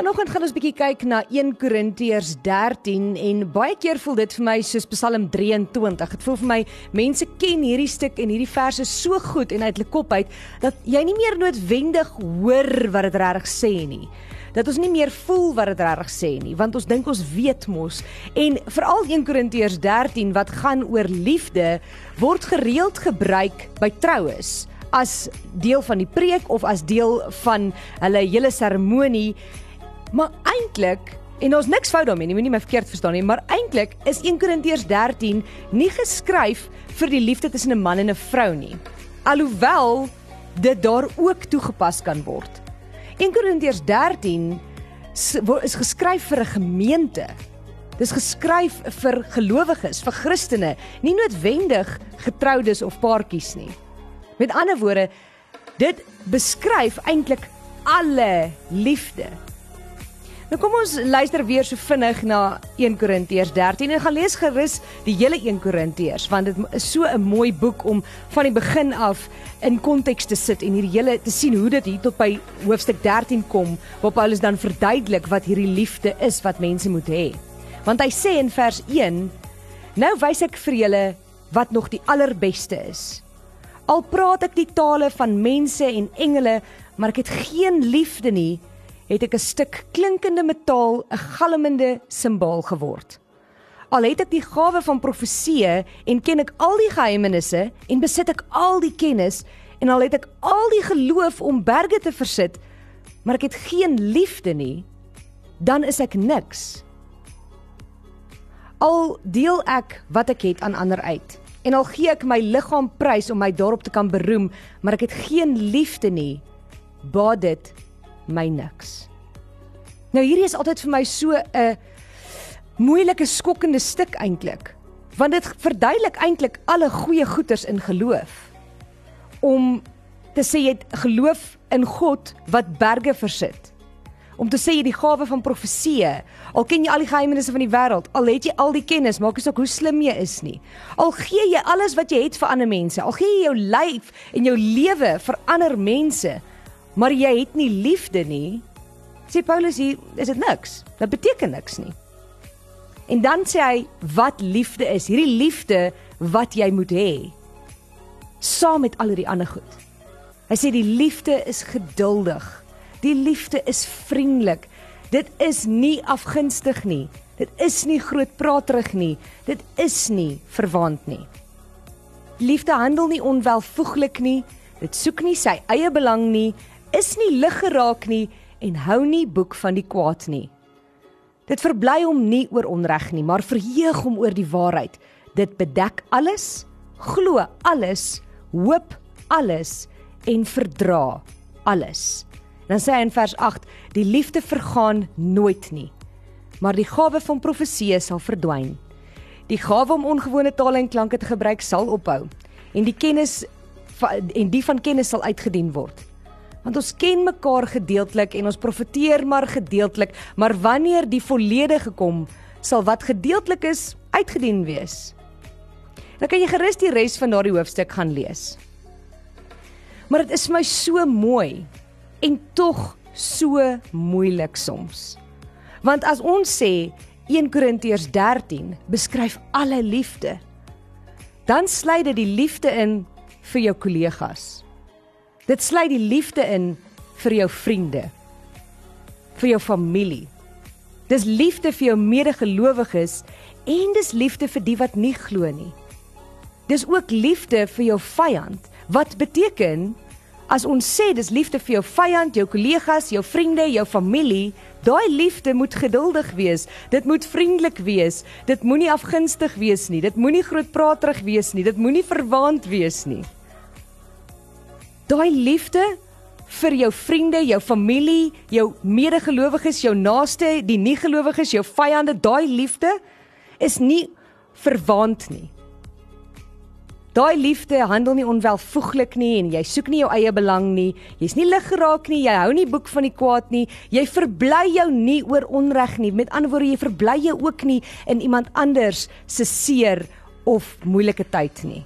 Vanoggend gaan ons bietjie kyk na 1 Korintiërs 13 en baie keer voel dit vir my soos Psalm 23. Dit voel vir my mense ken hierdie stuk en hierdie verse so goed en uit hulle kop uit dat jy nie meer noodwendig hoor wat dit regtig sê nie dat ons nie meer voel wat dit regtig sê nie, want ons dink ons weet mos. En veral 1 Korintiërs 13 wat gaan oor liefde word gereeld gebruik by troues as deel van die preek of as deel van hulle hele seremonie. Maar eintlik En ons niks fout daarmee nie, moenie my verkeerd verstaan nie, maar eintlik is 1 Korintiërs 13 nie geskryf vir die liefde tussen 'n man en 'n vrou nie. Alhoewel dit daar ook toegepas kan word. 1 Korintiërs 13 is geskryf vir 'n gemeente. Dis geskryf vir gelowiges, vir Christene, nie noodwendig getroudes of paartjies nie. Met ander woorde, dit beskryf eintlik alle liefde. Nou kom ons luister weer so vinnig na 1 Korintiërs 13 en gaan lees gerus die hele 1 Korintiërs want dit is so 'n mooi boek om van die begin af in konteks te sit en hierdie hele te sien hoe dit hier tot by hoofstuk 13 kom waar Paulus dan verduidelik wat hierdie liefde is wat mense moet hê. Want hy sê in vers 1: Nou wys ek vir julle wat nog die allerbeste is. Al praat ek die tale van mense en engele, maar ek het geen liefde nie, het ek 'n stuk klinkende metaal, 'n galmende simbool geword. Al het ek die gawe van profeseë en ken ek al die geheimenisse en besit ek al die kennis en al het ek al die geloof om berge te versit, maar ek het geen liefde nie, dan is ek niks. Al deel ek wat ek het aan ander uit en al gee ek my liggaam prys om my daarop te kan beroem, maar ek het geen liefde nie, baat dit my niks. Nou hierdie is altyd vir my so 'n moeilike skokkende stuk eintlik, want dit verduidelik eintlik alle goeie goeders in geloof. Om te sê jy het geloof in God wat berge versit. Om te sê jy die gawe van profeseë, al ken jy al die geheimenisse van die wêreld, al het jy al die kennis, maak nie saak hoe slim jy is nie. Al gee jy alles wat jy het vir ander mense, al gee jy jou lyf en jou lewe vir ander mense, maar jy het nie liefde nie, sê Paulus hier, is dit niks. Dit beteken niks nie. En dan sê hy wat liefde is, hierdie liefde wat jy moet hê saam met al die ander goed. Hy sê die liefde is geduldig. Die liefde is vriendelik. Dit is nie afgunstig nie. Dit is nie grootpraterig nie. Dit is nie verwant nie. Liefde handel nie onwelvoeglik nie. Dit soek nie sy eie belang nie, is nie lig geraak nie en hou nie boek van die kwaad nie. Dit verbly hom nie oor onreg nie, maar verheug hom oor die waarheid. Dit bedek alles, glo alles, hoop alles en verdra alles. Dan sê hy in vers 8: Die liefde vergaan nooit nie, maar die gawe van profeseë sal verdwyn. Die gawe om ongewone tale en klanke te gebruik sal ophou en die kennis en die van kennis sal uitgedien word want ons ken mekaar gedeeltelik en ons profeteer maar gedeeltelik, maar wanneer die volledige kom, sal wat gedeeltelik is uitgedien wees. Dan kan jy gerus die res van daardie hoofstuk gaan lees. Maar dit is vir my so mooi en tog so moeilik soms. Want as ons sê 1 Korintiërs 13 beskryf alle liefde, dan sluit dit die liefde in vir jou kollegas Dit sluit die liefde in vir jou vriende, vir jou familie. Dis liefde vir jou medegelowiges en dis liefde vir die wat nie glo nie. Dis ook liefde vir jou vyand. Wat beteken as ons sê dis liefde vir jou vyand, jou kollegas, jou vriende, jou familie, daai liefde moet geduldig wees. Dit moet vriendelik wees. Dit moenie afgunstig wees nie. Dit moenie grootpraterig wees nie. Dit moenie verwaand wees nie daai liefde vir jou vriende, jou familie, jou medegelowiges, jou naaste, die nie gelowiges, jou vyande, daai liefde is nie verwaand nie. Daai liefde handel nie onwelvoeglik nie en jy soek nie jou eie belang nie. Jy's nie lig geraak nie, jy hou nie boek van die kwaad nie. Jy verbly jou nie oor onreg nie. Met ander woorde, jy verbly jou ook nie in iemand anders se seer of moeilike tyd nie.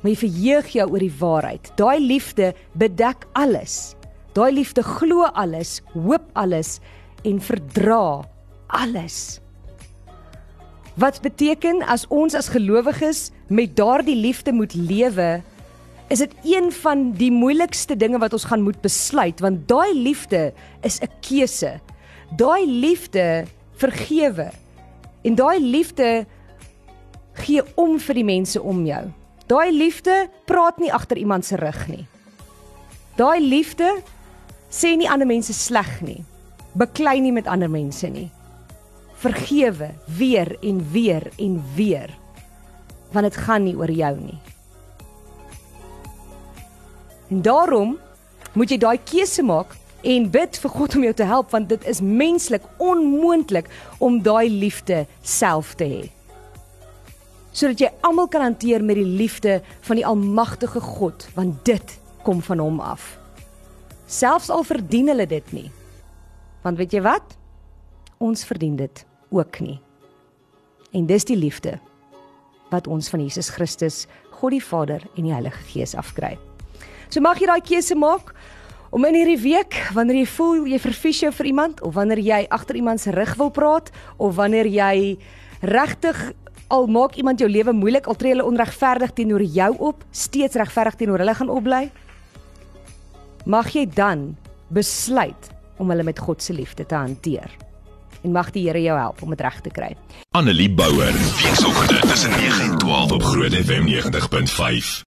Maar jy verheug jou oor die waarheid. Daai liefde bedek alles. Daai liefde glo alles, hoop alles en verdra alles. Wat beteken as ons as gelowiges met daardie liefde moet lewe, is dit een van die moeilikste dinge wat ons gaan moet besluit want daai liefde is 'n keuse. Daai liefde vergewe. En daai liefde gee om vir die mense om jou. Daai liefde praat nie agter iemand se rug nie. Daai liefde sê nie ander mense sleg nie. Beklei nie met ander mense nie. Vergewe weer en weer en weer. Want dit gaan nie oor jou nie. En daarom moet jy daai keuse maak en bid vir God om jou te help want dit is menslik onmoontlik om daai liefde self te hê. Sodat jy almal kan hanteer met die liefde van die almagtige God want dit kom van hom af. Selfs al verdien hulle dit nie. Want weet jy wat? Ons verdien dit ook nie. En dis die liefde wat ons van Jesus Christus, God die Vader en die Heilige Gees afkry. So mag jy daai keuse maak om in hierdie week wanneer jy voel jy verfies jou vir iemand of wanneer jy agter iemand se rug wil praat of wanneer jy regtig al maak iemand jou lewe moeilik al tree hulle onregverdig teenoor jou op steeds regverdig teenoor hulle gaan opbly mag jy dan besluit om hulle met God se liefde te hanteer. En mag die Here jou help om dit reg te kry. Annelie Bouwer weekoggend tussen 9 en 12 op Groot FM 90.5